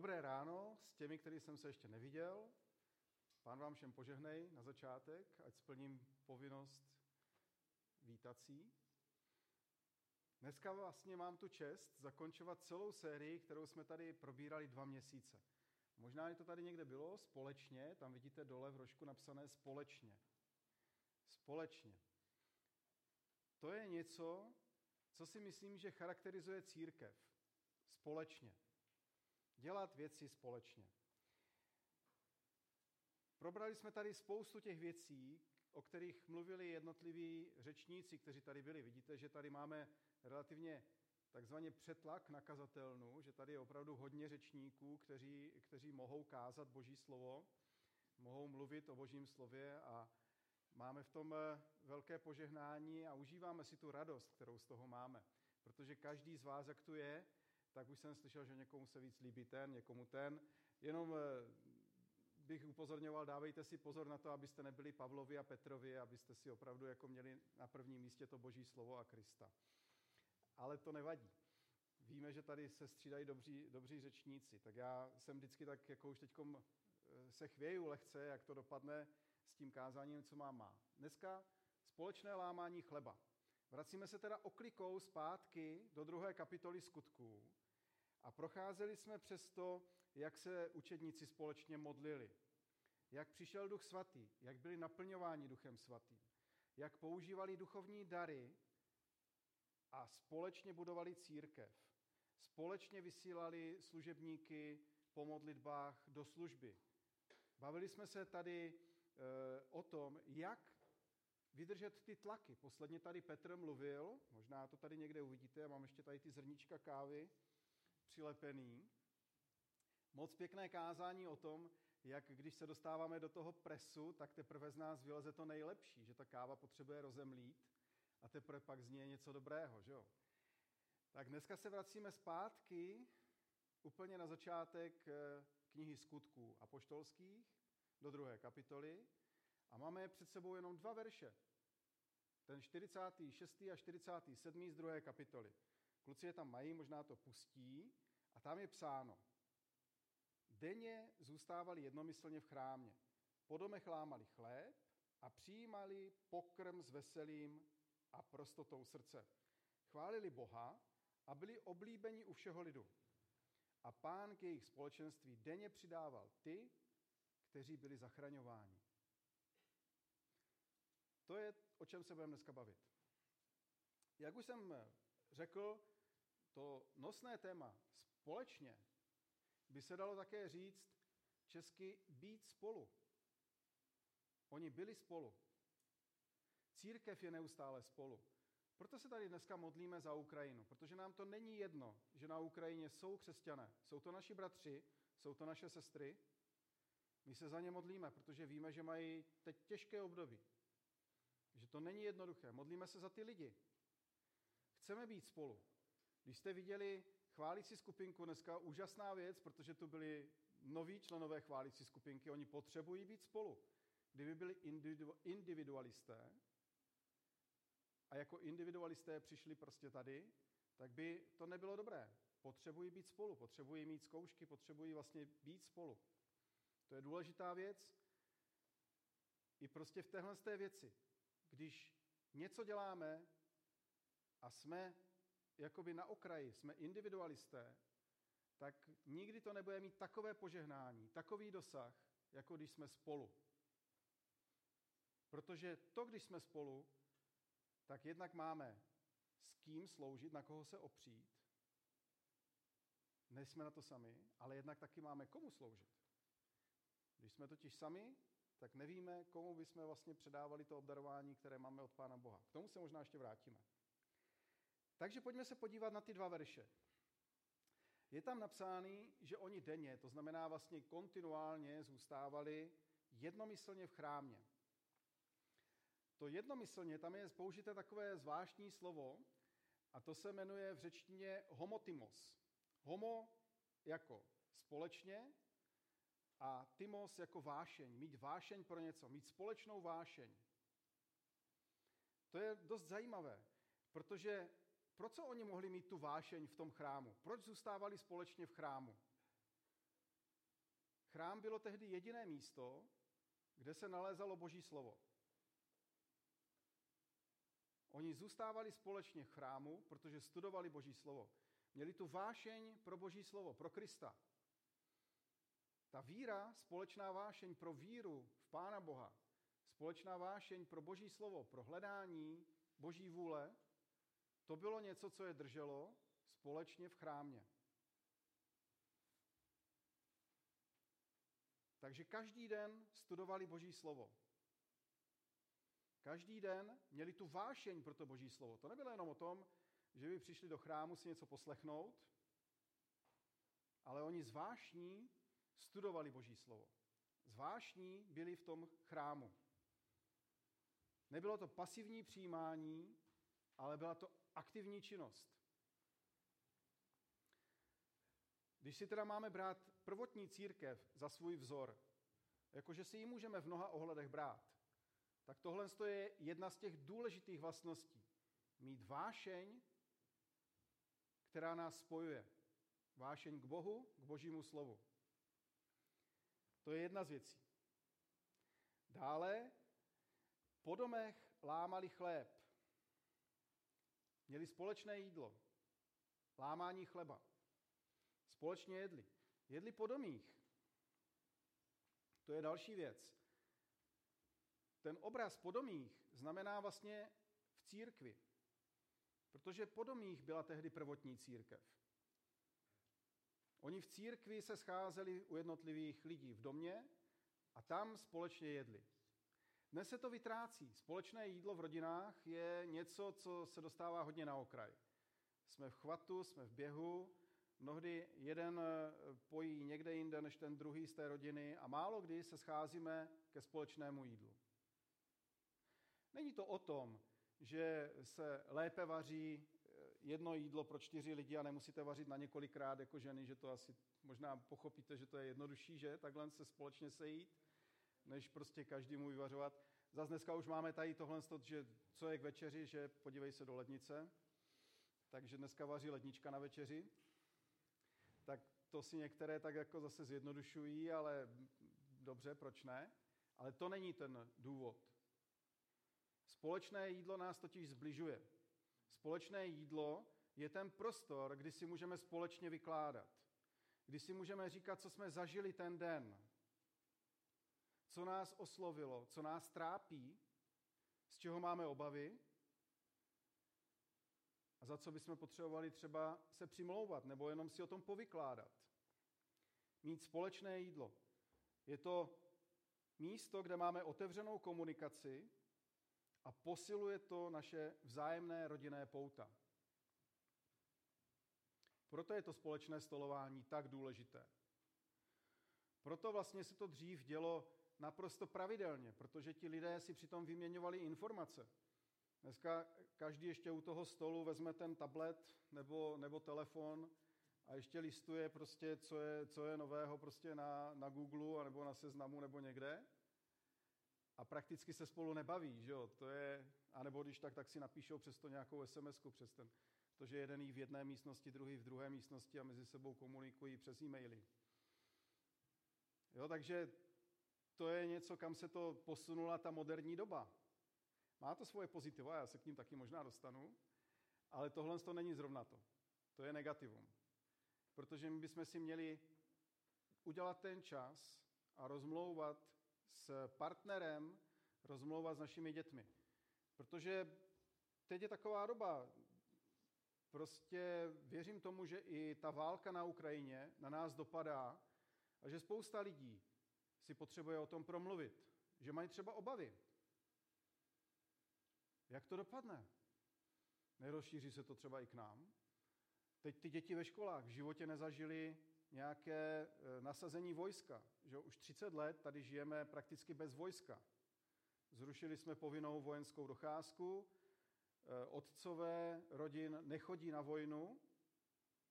Dobré ráno s těmi, který jsem se ještě neviděl. Pán vám všem požehnej na začátek, ať splním povinnost vítací. Dneska vlastně mám tu čest zakončovat celou sérii, kterou jsme tady probírali dva měsíce. Možná to tady někde bylo, společně, tam vidíte dole v rožku napsané společně. Společně. To je něco, co si myslím, že charakterizuje církev. Společně dělat věci společně. Probrali jsme tady spoustu těch věcí, o kterých mluvili jednotliví řečníci, kteří tady byli. Vidíte, že tady máme relativně takzvaně přetlak na kazatelnu, že tady je opravdu hodně řečníků, kteří, kteří mohou kázat Boží slovo, mohou mluvit o Božím slově a máme v tom eh, velké požehnání a užíváme si tu radost, kterou z toho máme. Protože každý z vás, jak tu je, tak už jsem slyšel, že někomu se víc líbí ten, někomu ten. Jenom eh, bych upozorňoval, dávejte si pozor na to, abyste nebyli Pavlovi a Petrovi, abyste si opravdu jako měli na prvním místě to boží slovo a Krista. Ale to nevadí. Víme, že tady se střídají dobří, dobří řečníci, tak já jsem vždycky tak, jako už teď eh, se chvěju lehce, jak to dopadne s tím kázáním, co má má. Dneska společné lámání chleba. Vracíme se teda oklikou zpátky do druhé kapitoly skutků a procházeli jsme přes to, jak se učedníci společně modlili, jak přišel duch svatý, jak byli naplňováni duchem svatým, jak používali duchovní dary a společně budovali církev. Společně vysílali služebníky po modlitbách do služby. Bavili jsme se tady e, o tom, jak vydržet ty tlaky. Posledně tady Petr mluvil, možná to tady někde uvidíte, já mám ještě tady ty zrníčka kávy přilepený. Moc pěkné kázání o tom, jak když se dostáváme do toho presu, tak teprve z nás vyleze to nejlepší, že ta káva potřebuje rozemlít a teprve pak z ní je něco dobrého. Že jo? Tak dneska se vracíme zpátky úplně na začátek eh, knihy skutků apoštolských do druhé kapitoly a máme před sebou jenom dva verše. Ten 46. a 47. z druhé kapitoly. Kluci je tam mají, možná to pustí. A tam je psáno. Denně zůstávali jednomyslně v chrámě. Po domech lámali chléb a přijímali pokrm s veselým a prostotou srdce. Chválili Boha a byli oblíbeni u všeho lidu. A pán k jejich společenství denně přidával ty, kteří byli zachraňováni. To je, o čem se budeme dneska bavit. Jak už jsem řekl, to nosné téma společně by se dalo také říct česky být spolu. Oni byli spolu. Církev je neustále spolu. Proto se tady dneska modlíme za Ukrajinu, protože nám to není jedno, že na Ukrajině jsou křesťané. Jsou to naši bratři, jsou to naše sestry. My se za ně modlíme, protože víme, že mají teď těžké období. Že to není jednoduché. Modlíme se za ty lidi. Chceme být spolu. Když jste viděli chválící skupinku, dneska úžasná věc, protože tu byli noví členové chválící skupinky, oni potřebují být spolu. Kdyby byli individualisté a jako individualisté přišli prostě tady, tak by to nebylo dobré. Potřebují být spolu, potřebují mít zkoušky, potřebují vlastně být spolu. To je důležitá věc. I prostě v téhle té věci. Když něco děláme a jsme jakoby na okraji, jsme individualisté, tak nikdy to nebude mít takové požehnání, takový dosah, jako když jsme spolu. Protože to, když jsme spolu, tak jednak máme s kým sloužit, na koho se opřít. Nejsme na to sami, ale jednak taky máme komu sloužit. Když jsme totiž sami, tak nevíme, komu bychom vlastně předávali to obdarování, které máme od Pána Boha. K tomu se možná ještě vrátíme. Takže pojďme se podívat na ty dva verše. Je tam napsáný, že oni denně, to znamená vlastně kontinuálně, zůstávali jednomyslně v chrámě. To jednomyslně, tam je použité takové zvláštní slovo, a to se jmenuje v řečtině homotymos. Homo jako společně a tymos jako vášeň. Mít vášeň pro něco, mít společnou vášeň. To je dost zajímavé, protože pro co oni mohli mít tu vášeň v tom chrámu? Proč zůstávali společně v chrámu? chrám bylo tehdy jediné místo, kde se nalézalo Boží slovo. Oni zůstávali společně v chrámu, protože studovali Boží slovo. Měli tu vášeň pro Boží slovo, pro Krista. Ta víra, společná vášeň pro víru v Pána Boha, společná vášeň pro Boží slovo, pro hledání Boží vůle, to bylo něco, co je drželo společně v chrámě. Takže každý den studovali Boží slovo. Každý den měli tu vášeň pro to Boží slovo. To nebylo jenom o tom, že by přišli do chrámu si něco poslechnout, ale oni zvášní studovali Boží slovo. Zvášní byli v tom chrámu. Nebylo to pasivní přijímání, ale byla to aktivní činnost. Když si teda máme brát prvotní církev za svůj vzor, jakože si ji můžeme v mnoha ohledech brát, tak tohle je jedna z těch důležitých vlastností. Mít vášeň, která nás spojuje. Vášeň k Bohu, k Božímu slovu. To je jedna z věcí. Dále po domech lámali chléb. Měli společné jídlo. Lámání chleba. Společně jedli. Jedli po domích. To je další věc. Ten obraz po domích znamená vlastně v církvi. Protože po domích byla tehdy prvotní církev. Oni v církvi se scházeli u jednotlivých lidí v domě a tam společně jedli. Dnes se to vytrácí. Společné jídlo v rodinách je něco, co se dostává hodně na okraj. Jsme v chvatu, jsme v běhu, mnohdy jeden eh, pojí někde jinde než ten druhý z té rodiny a málo kdy se scházíme ke společnému jídlu. Není to o tom, že se lépe vaří jedno jídlo pro čtyři lidi a nemusíte vařit na několikrát jako ženy, že to asi možná pochopíte, že to je jednodušší, že takhle se společně sejít, než prostě každý mu vyvařovat. Zas dneska už máme tady tohle, že co je k večeři, že podívej se do lednice. Takže dneska vaří lednička na večeři. Tak to si některé tak jako zase zjednodušují, ale dobře, proč ne? Ale to není ten důvod. Společné jídlo nás totiž zbližuje. Společné jídlo je ten prostor, kdy si můžeme společně vykládat. Kdy si můžeme říkat, co jsme zažili ten den. Co nás oslovilo, co nás trápí, z čeho máme obavy a za co bychom potřebovali třeba se přimlouvat nebo jenom si o tom povykládat. Mít společné jídlo. Je to místo, kde máme otevřenou komunikaci, a posiluje to naše vzájemné rodinné pouta. Proto je to společné stolování tak důležité. Proto vlastně se to dřív dělo naprosto pravidelně, protože ti lidé si přitom vyměňovali informace. Dneska každý ještě u toho stolu vezme ten tablet nebo, nebo telefon a ještě listuje prostě, co je, co je nového prostě na, na Google nebo na seznamu nebo někde a prakticky se spolu nebaví, že jo? To je, anebo když tak, tak si napíšou přesto nějakou sms přes ten, protože jeden jí v jedné místnosti, druhý v druhé místnosti a mezi sebou komunikují přes e-maily. Jo, takže to je něco, kam se to posunula ta moderní doba. Má to svoje pozitiva, já se k ním taky možná dostanu, ale tohle to není zrovna to. To je negativum. Protože my bychom si měli udělat ten čas a rozmlouvat s partnerem rozmlouvat s našimi dětmi. Protože teď je taková doba, prostě věřím tomu, že i ta válka na Ukrajině na nás dopadá a že spousta lidí si potřebuje o tom promluvit, že mají třeba obavy. Jak to dopadne? Nerozšíří se to třeba i k nám? Teď ty děti ve školách v životě nezažili nějaké eh, nasazení vojska. Že už 30 let tady žijeme prakticky bez vojska. Zrušili jsme povinnou vojenskou docházku, eh, otcové rodin nechodí na vojnu,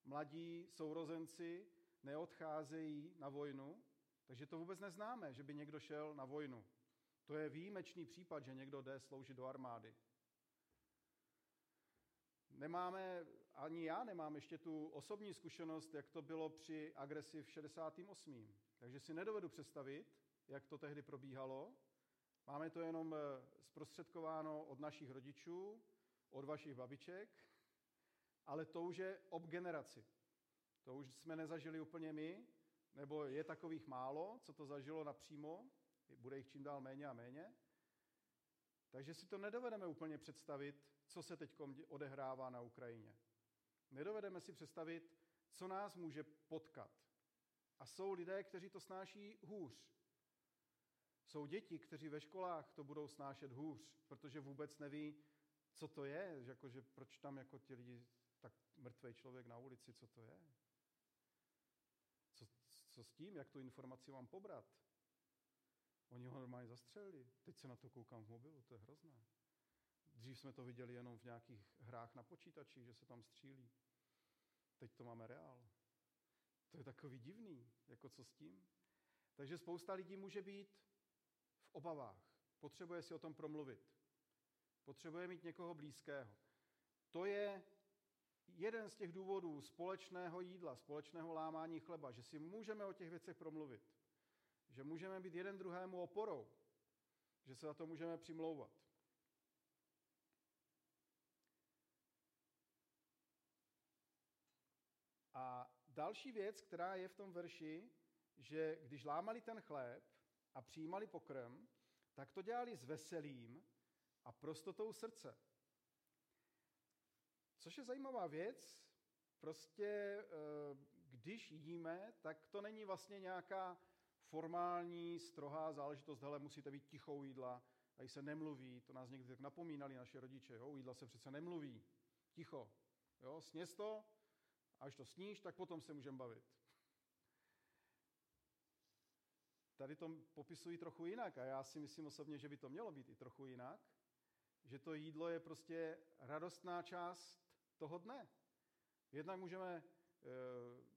mladí sourozenci neodcházejí na vojnu, takže to vůbec neznáme, že by někdo šel na vojnu. To je výjimečný případ, že někdo jde sloužit do armády. Nemáme ani já nemám ještě tu osobní zkušenost, jak to bylo při agresi v 68. Takže si nedovedu představit, jak to tehdy probíhalo. Máme to jenom eh, zprostředkováno od našich rodičů, od vašich babiček, ale to už je ob generaci. To už jsme nezažili úplně my, nebo je takových málo, co to zažilo napřímo, bude jich čím dál méně a méně. Takže si to nedovedeme úplně představit, co se teď odehrává na Ukrajině. Nedovedeme si představit, co nás může potkat. A jsou lidé, kteří to snáší hůř. Jsou děti, kteří ve školách to budou snášet hůř, protože vůbec neví, co to je, jako, že proč tam jako ti lidi, tak mrtvý člověk na ulici, co to je. Co, co s tím, jak tu informaci mám pobrat? Oni ho normálně zastřelili. Teď se na to koukám v mobilu, to je hrozné. Dřív jsme to viděli jenom v nějakých hrách na počítači, že se tam střílí. Teď to máme reál. To je takový divný, jako co s tím. Takže spousta lidí může být v obavách. Potřebuje si o tom promluvit. Potřebuje mít někoho blízkého. To je jeden z těch důvodů společného jídla, společného lámání chleba, že si můžeme o těch věcech promluvit. Že můžeme být jeden druhému oporou. Že se za to můžeme přimlouvat. A další věc, která je v tom verši, že když lámali ten chléb a přijímali pokrm, tak to dělali s veselým a prostotou srdce. Což je zajímavá věc, prostě eh, když jíme, tak to není vlastně nějaká formální, strohá záležitost, hele, musíte být tichou jídla, tady se nemluví, to nás někdy tak napomínali naše rodiče, jo, jídla se přece nemluví, ticho, jo, sněz to, až to sníš, tak potom se můžeme bavit. Tady to popisují trochu jinak a já si myslím osobně, že by to mělo být i trochu jinak, že to jídlo je prostě radostná část toho dne. Jednak můžeme e,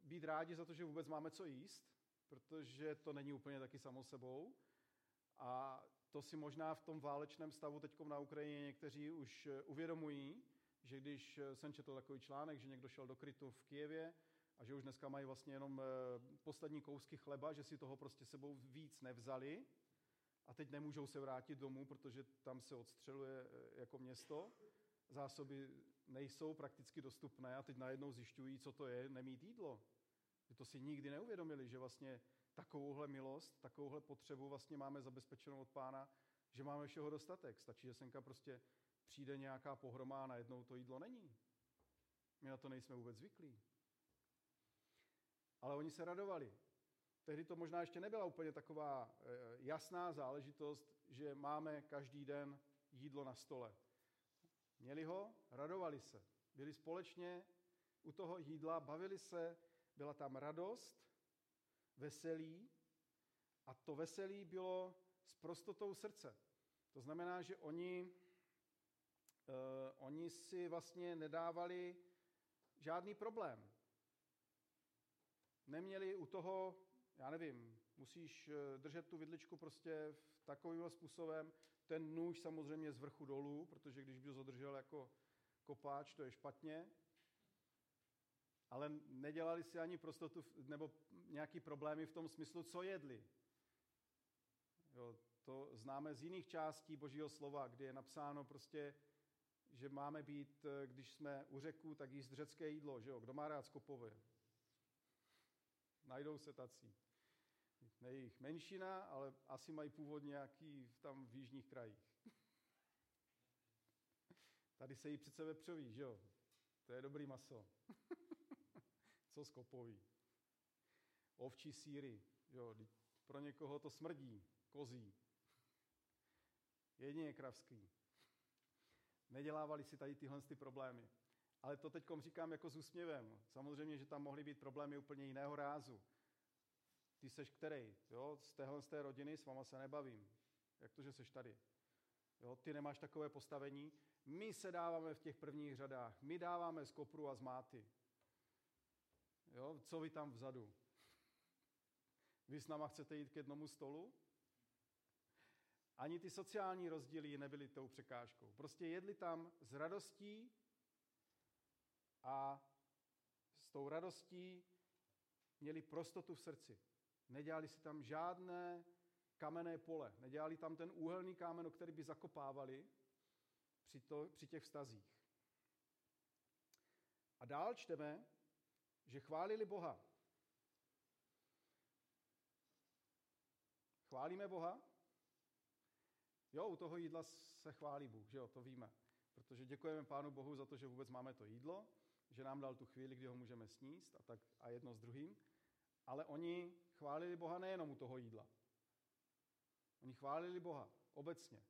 být rádi za to, že vůbec máme co jíst, protože to není úplně taky samo sebou. A to si možná v tom válečném stavu teď na Ukrajině někteří už eh, uvědomují, že když eh, jsem četl takový článek, že někdo šel do krytu v Kijevě a že už dneska mají vlastně jenom poslední kousky chleba, že si toho prostě sebou víc nevzali a teď nemůžou se vrátit domů, protože tam se odstřeluje jako město, zásoby nejsou prakticky dostupné a teď najednou zjišťují, co to je nemít jídlo. Že to si nikdy neuvědomili, že vlastně takovouhle milost, takovouhle potřebu vlastně máme zabezpečenou od pána, že máme všeho dostatek. Stačí, že senka prostě přijde nějaká pohroma a najednou to jídlo není. My na to nejsme vůbec zvyklí. Ale oni se radovali. Tehdy to možná ještě nebyla úplně taková eh, jasná záležitost, že máme každý den jídlo na stole. Měli ho, radovali se. Byli společně u toho jídla, bavili se, byla tam radost, veselí a to veselí bylo s prostotou srdce. To znamená, že oni, oni si vlastně nedávali žádný problém. Neměli u toho, já nevím, musíš eh, držet tu vidličku prostě v takovým způsobem, ten nůž samozřejmě z vrchu dolů, protože když by ho zadržel jako kopáč, to je špatně. Ale nedělali si ani prostotu nebo nějaký problémy v tom smyslu, co jedli. Jo, to známe z jiných částí Božího slova, kdy je napsáno prostě, že máme být, když jsme u řeku, tak jíst řecké jídlo, že jo? Kdo má rád skopově? Najdou se tací ne jejich menšina, ale asi mají původ nějaký tam v jižních krajích. Tady se jí přece vepřoví, že jo? To je dobrý maso. Co skopový? Ovčí síry, jo? Pro někoho to smrdí, kozí. Jedině kravský. Nedělávali si tady tyhle ty problémy. Ale to teď říkám jako s úsměvem. Samozřejmě, že tam mohly být problémy úplně jiného rázu. Ty seš který? Jo? Z téhle z té rodiny s váma se nebavím. Jak to, že seš tady? Jo? Ty nemáš takové postavení. My se dáváme v těch prvních řadách. My dáváme z kopru a z máty. Jo? Co vy tam vzadu? Vy s náma chcete jít k jednomu stolu? Ani ty sociální rozdíly nebyly tou překážkou. Prostě jedli tam s radostí a s tou radostí měli prostotu v srdci. Nedělali si tam žádné kamenné pole, nedělali tam ten úhelný kámen, o který by zakopávali při, to, při těch vztazích. A dál čteme, že chválili Boha. Chválíme Boha? Jo, u toho jídla se chválí Bůh, že jo, to víme. Protože děkujeme Pánu Bohu za to, že vůbec máme to jídlo, že nám dal tu chvíli, kdy ho můžeme sníst a, tak, a jedno s druhým. Ale oni chválili Boha nejenom u toho jídla. Oni chválili Boha obecně.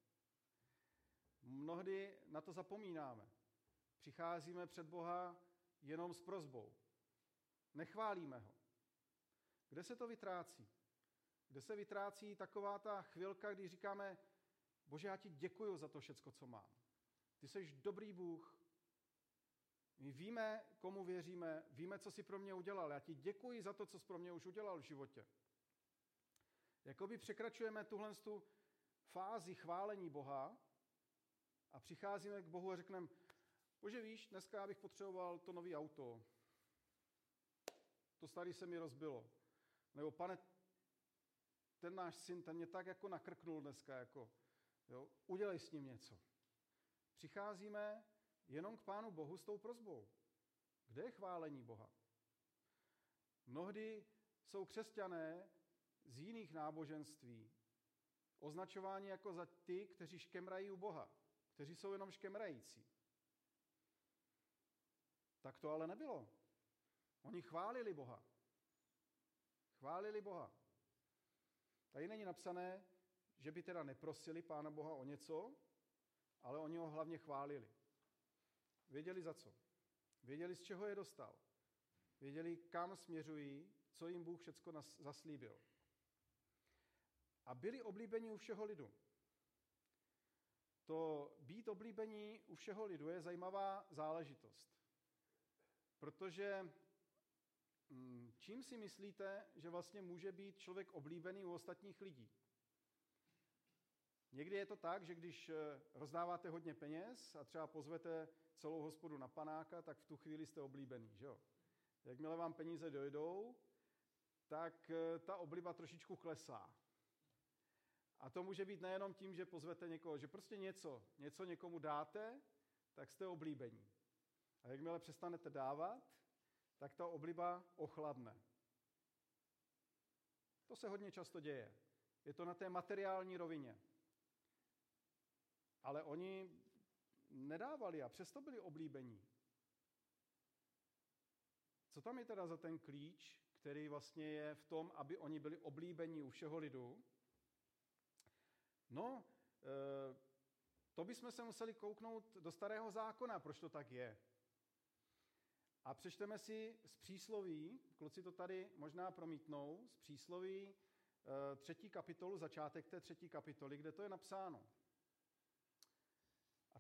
Mnohdy na to zapomínáme. Přicházíme před Boha jenom s prozbou. Nechválíme ho. Kde se to vytrácí? Kde se vytrácí taková ta chvilka, kdy říkáme, Bože, já ti děkuju za to všecko, co mám. Ty jsi dobrý Bůh. My víme, komu věříme, víme, co jsi pro mě udělal. Já ti děkuji za to, co jsi pro mě už udělal v životě. Jakoby překračujeme tuhle tu fázi chválení Boha a přicházíme k Bohu a řekneme, bože víš, dneska já bych potřeboval to nový auto. To starý se mi rozbilo. Nebo pane, ten náš syn, ten mě tak jako nakrknul dneska, jako, jo, udělej s ním něco. Přicházíme jenom k Pánu Bohu s tou prozbou. Kde je chválení Boha? Mnohdy jsou křesťané z jiných náboženství označováni jako za ty, kteří škemrají u Boha, kteří jsou jenom škemrající. Tak to ale nebylo. Oni chválili Boha. Chválili Boha. Tady není napsané, že by teda neprosili Pána Boha o něco, ale oni ho hlavně chválili. Věděli za co. Věděli, z čeho je dostal. Věděli, kam směřují, co jim Bůh všecko zaslíbil. A byli oblíbeni u všeho lidu. To být oblíbení u všeho lidu je zajímavá záležitost. Protože mm, čím si myslíte, že vlastně může být člověk oblíbený u ostatních lidí? Někdy je to tak, že když eh, rozdáváte hodně peněz a třeba pozvete celou hospodu na panáka, tak v tu chvíli jste oblíbený, že jo? Jakmile vám peníze dojdou, tak eh, ta obliba trošičku klesá. A to může být nejenom tím, že pozvete někoho, že prostě něco, něco někomu dáte, tak jste oblíbení. A jakmile přestanete dávat, tak ta obliba ochladne. To se hodně často děje. Je to na té materiální rovině. Ale oni nedávali a přesto byli oblíbení. Co tam je teda za ten klíč, který vlastně je v tom, aby oni byli oblíbení u všeho lidu? No, eh, to bychom se museli kouknout do starého zákona, proč to tak je. A přečteme si z přísloví, kluci to tady možná promítnou, z přísloví eh, třetí kapitolu, začátek té třetí kapitoly, kde to je napsáno.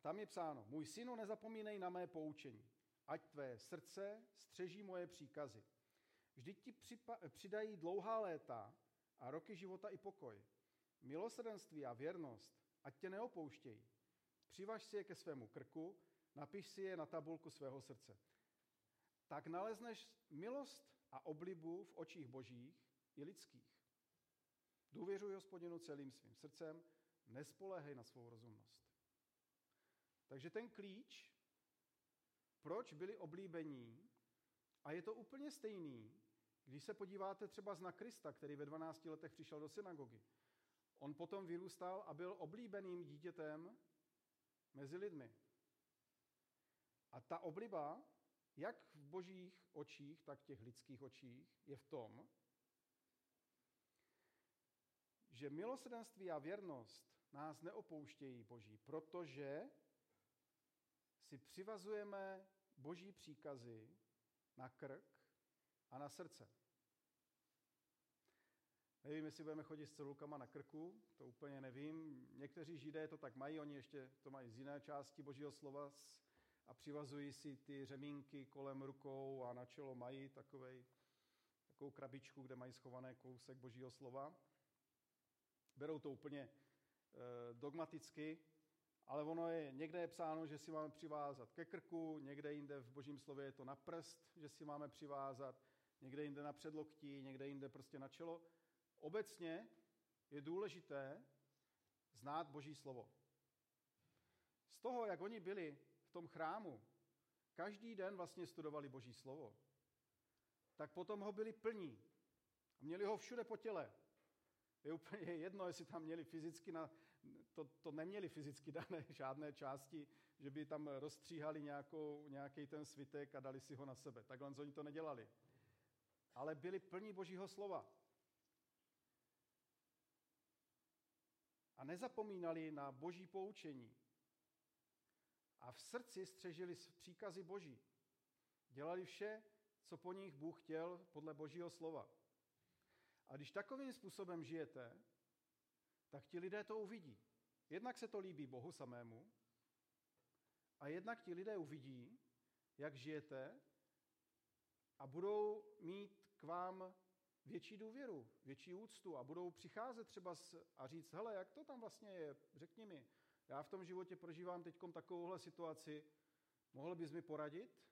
Tam je psáno, můj synu, nezapomínej na mé poučení, ať tvé srdce střeží moje příkazy. Vždyť ti přidají dlouhá léta a roky života i pokoj. Milosrdenství a věrnost, ať tě neopouštějí. Přivaž si je ke svému krku, napiš si je na tabulku svého srdce. Tak nalezneš milost a oblibu v očích božích i lidských. Důvěřuj hospodinu celým svým srdcem, nespoléhej na svou rozumnost. Takže ten klíč, proč byli oblíbení, a je to úplně stejný, když se podíváte třeba na Krista, který ve 12 letech přišel do synagogy. On potom vyrůstal a byl oblíbeným dítětem mezi lidmi. A ta obliba, jak v božích očích, tak v těch lidských očích, je v tom, že milosrdenství a věrnost nás neopouštějí Boží, protože si přivazujeme boží příkazy na krk a na srdce. Nevím, jestli budeme chodit s celulkama na krku, to úplně nevím. Někteří židé to tak mají, oni ještě to mají z jiné části božího slova a přivazují si ty řemínky kolem rukou a na čelo mají takovej, takovou krabičku, kde mají schované kousek božího slova. Berou to úplně e, dogmaticky, ale ono je, někde je psáno, že si máme přivázat ke krku, někde jinde v božím slově je to na prst, že si máme přivázat, někde jinde na předloktí, někde jinde prostě na čelo. Obecně je důležité znát boží slovo. Z toho, jak oni byli v tom chrámu, každý den vlastně studovali boží slovo, tak potom ho byli plní. A měli ho všude po těle. Je úplně jedno, jestli tam měli fyzicky, na, to, to neměli fyzicky dané žádné části, že by tam rozstříhali nějakou, nějaký ten svitek a dali si ho na sebe. Takhle oni to nedělali. Ale byli plní božího slova. A nezapomínali na boží poučení. A v srdci střežili příkazy boží. Dělali vše, co po nich Bůh chtěl podle božího slova. A když takovým způsobem žijete, tak ti lidé to uvidí. Jednak se to líbí Bohu samému a jednak ti lidé uvidí, jak žijete a budou mít k vám větší důvěru, větší úctu a budou přicházet třeba a říct, hele, jak to tam vlastně je, řekni mi, já v tom životě prožívám teď takovouhle situaci, mohl bys mi poradit?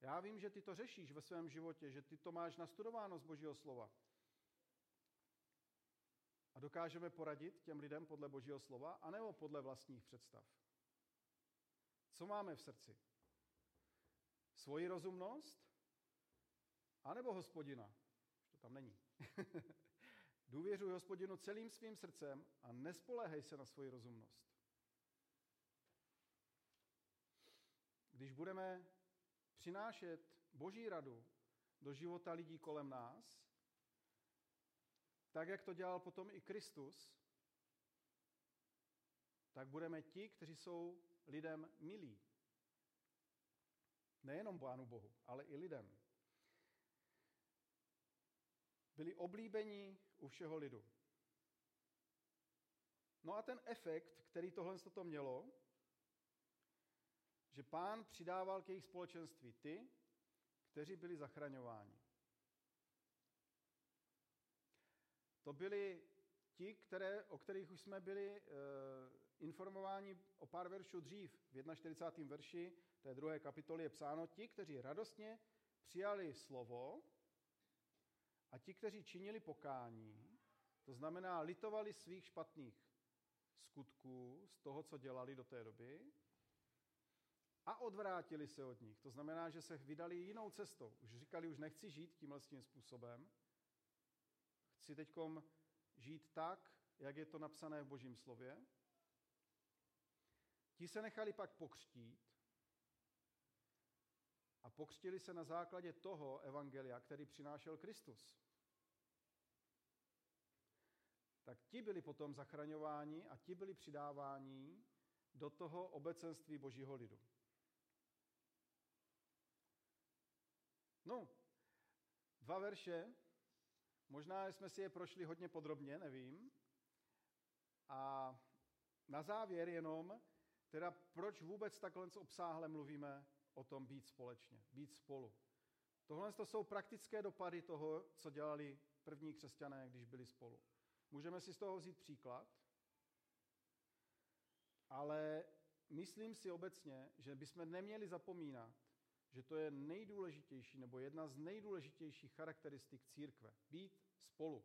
Já vím, že ty to řešíš ve svém životě, že ty to máš nastudováno z Božího slova. A dokážeme poradit těm lidem podle Božího slova, anebo podle vlastních představ. Co máme v srdci? Svoji rozumnost? Anebo hospodina? Už to tam není. Důvěřuj hospodinu celým svým srdcem a nespoléhej se na svoji rozumnost. Když budeme přinášet boží radu do života lidí kolem nás, tak jak to dělal potom i Kristus, tak budeme ti, kteří jsou lidem milí. Nejenom Pánu Bohu, ale i lidem. Byli oblíbení u všeho lidu. No a ten efekt, který tohle to mělo, že pán přidával k jejich společenství ty, kteří byli zachraňováni. To byli ti, které, o kterých už jsme byli e, informováni o pár veršů dřív. V 41. verši té druhé kapitoly je psáno, ti, kteří radostně přijali slovo a ti, kteří činili pokání, to znamená litovali svých špatných skutků z toho, co dělali do té doby, a odvrátili se od nich. To znamená, že se vydali jinou cestou. Už říkali, už nechci žít tímhle tím způsobem. Chci teď žít tak, jak je to napsané v Božím slově. Ti se nechali pak pokřtít a pokřtili se na základě toho evangelia, který přinášel Kristus. Tak ti byli potom zachraňováni a ti byli přidáváni do toho obecenství Božího lidu. No, dva verše, možná jsme si je prošli hodně podrobně, nevím. A na závěr jenom, teda proč vůbec takhle obsáhle mluvíme o tom být společně, být spolu. Tohle to jsou praktické dopady toho, co dělali první křesťané, když byli spolu. Můžeme si z toho vzít příklad, ale myslím si obecně, že bychom neměli zapomínat, že to je nejdůležitější nebo jedna z nejdůležitějších charakteristik církve. Být spolu.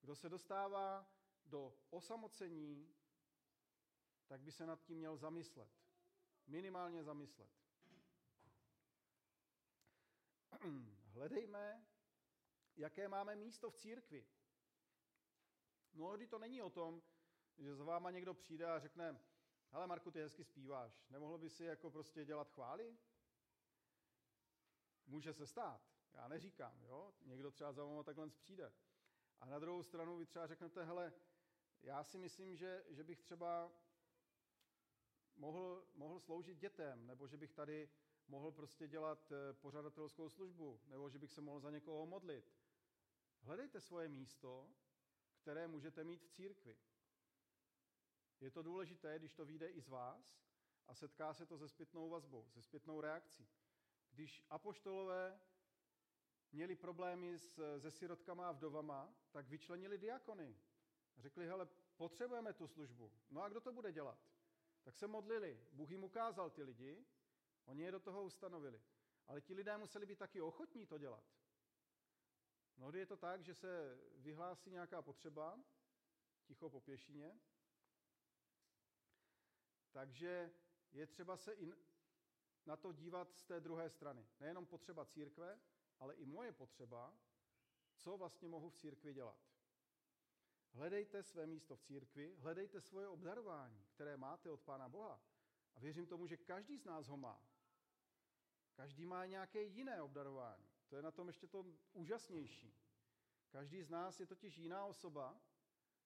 Kdo se dostává do osamocení, tak by se nad tím měl zamyslet. Minimálně zamyslet. Hledejme, jaké máme místo v církvi. Mnohdy to není o tom, že za váma někdo přijde a řekne, hele Marku, ty hezky zpíváš, nemohl by si jako prostě dělat chvály? Může se stát, já neříkám, jo? Někdo třeba za váma takhle přijde. A na druhou stranu vy třeba řeknete, hele, já si myslím, že, že bych třeba mohl, mohl sloužit dětem, nebo že bych tady mohl prostě dělat eh, pořadatelskou službu, nebo že bych se mohl za někoho modlit. Hledejte svoje místo, které můžete mít v církvi. Je to důležité, když to vyjde i z vás a setká se to se zpětnou vazbou, se zpětnou reakcí. Když apoštolové měli problémy s, se sirotkama a vdovama, tak vyčlenili diakony. Řekli, hele, potřebujeme tu službu. No a kdo to bude dělat? Tak se modlili. Bůh jim ukázal ty lidi, oni je do toho ustanovili. Ale ti lidé museli být taky ochotní to dělat. Mnohdy je to tak, že se vyhlásí nějaká potřeba, ticho po pěšině, takže je třeba se i na to dívat z té druhé strany. Nejenom potřeba církve, ale i moje potřeba, co vlastně mohu v církvi dělat. Hledejte své místo v církvi, hledejte svoje obdarování, které máte od Pána Boha. A věřím tomu, že každý z nás ho má. Každý má nějaké jiné obdarování. To je na tom ještě to úžasnější. Každý z nás je totiž jiná osoba,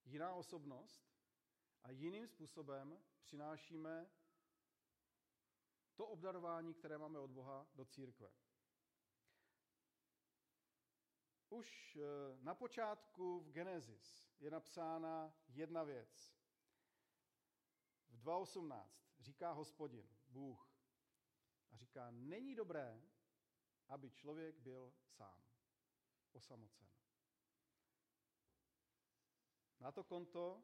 jiná osobnost a jiným způsobem přinášíme to obdarování, které máme od Boha, do církve. Už eh, na počátku v Genesis je napsána jedna věc. V 2.18 říká hospodin, Bůh, a říká, není dobré, aby člověk byl sám, osamocen. Na to konto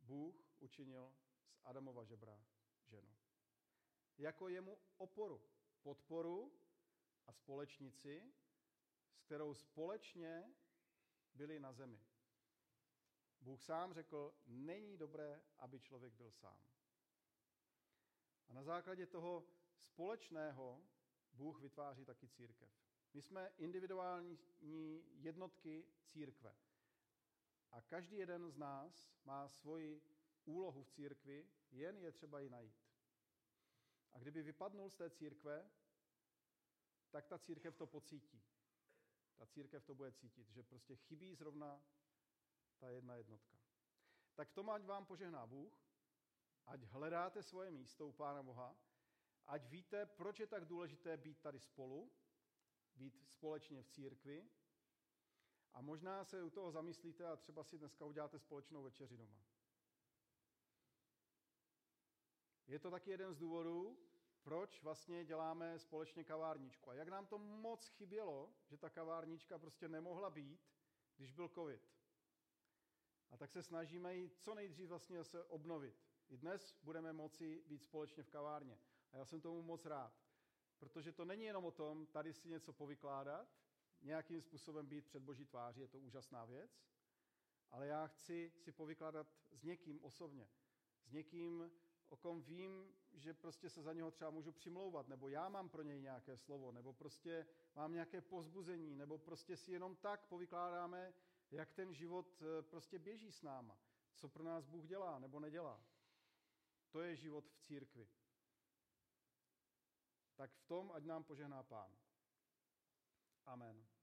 Bůh učinil z Adamova žebra. Jako jemu oporu, podporu a společnici, s kterou společně byli na zemi. Bůh sám řekl, není dobré, aby člověk byl sám. A na základě toho společného Bůh vytváří taky církev. My jsme individuální jednotky církve. A každý jeden z nás má svoji úlohu v církvi, jen je třeba ji najít. A kdyby vypadnul z té církve, tak ta církev to pocítí. Ta církev to bude cítit, že prostě chybí zrovna ta jedna jednotka. Tak v tom ať vám požehná Bůh, ať hledáte svoje místo u Pána Boha, ať víte, proč je tak důležité být tady spolu, být společně v církvi a možná se u toho zamyslíte a třeba si dneska uděláte společnou večeři doma. Je to taky jeden z důvodů, proč vlastně děláme společně kavárničku. A jak nám to moc chybělo, že ta kavárnička prostě nemohla být, když byl covid. A tak se snažíme ji co nejdřív vlastně se obnovit. I dnes budeme moci být společně v kavárně. A já jsem tomu moc rád. Protože to není jenom o tom, tady si něco povykládat, nějakým způsobem být před boží tváří, je to úžasná věc, ale já chci si povykládat s někým osobně. S někým, o kom vím, že prostě se za něho třeba můžu přimlouvat, nebo já mám pro něj nějaké slovo, nebo prostě mám nějaké pozbuzení, nebo prostě si jenom tak povykládáme, jak ten život eh, prostě běží s náma, co pro nás Bůh dělá nebo nedělá. To je život v církvi. Tak v tom, ať nám požehná Pán. Amen.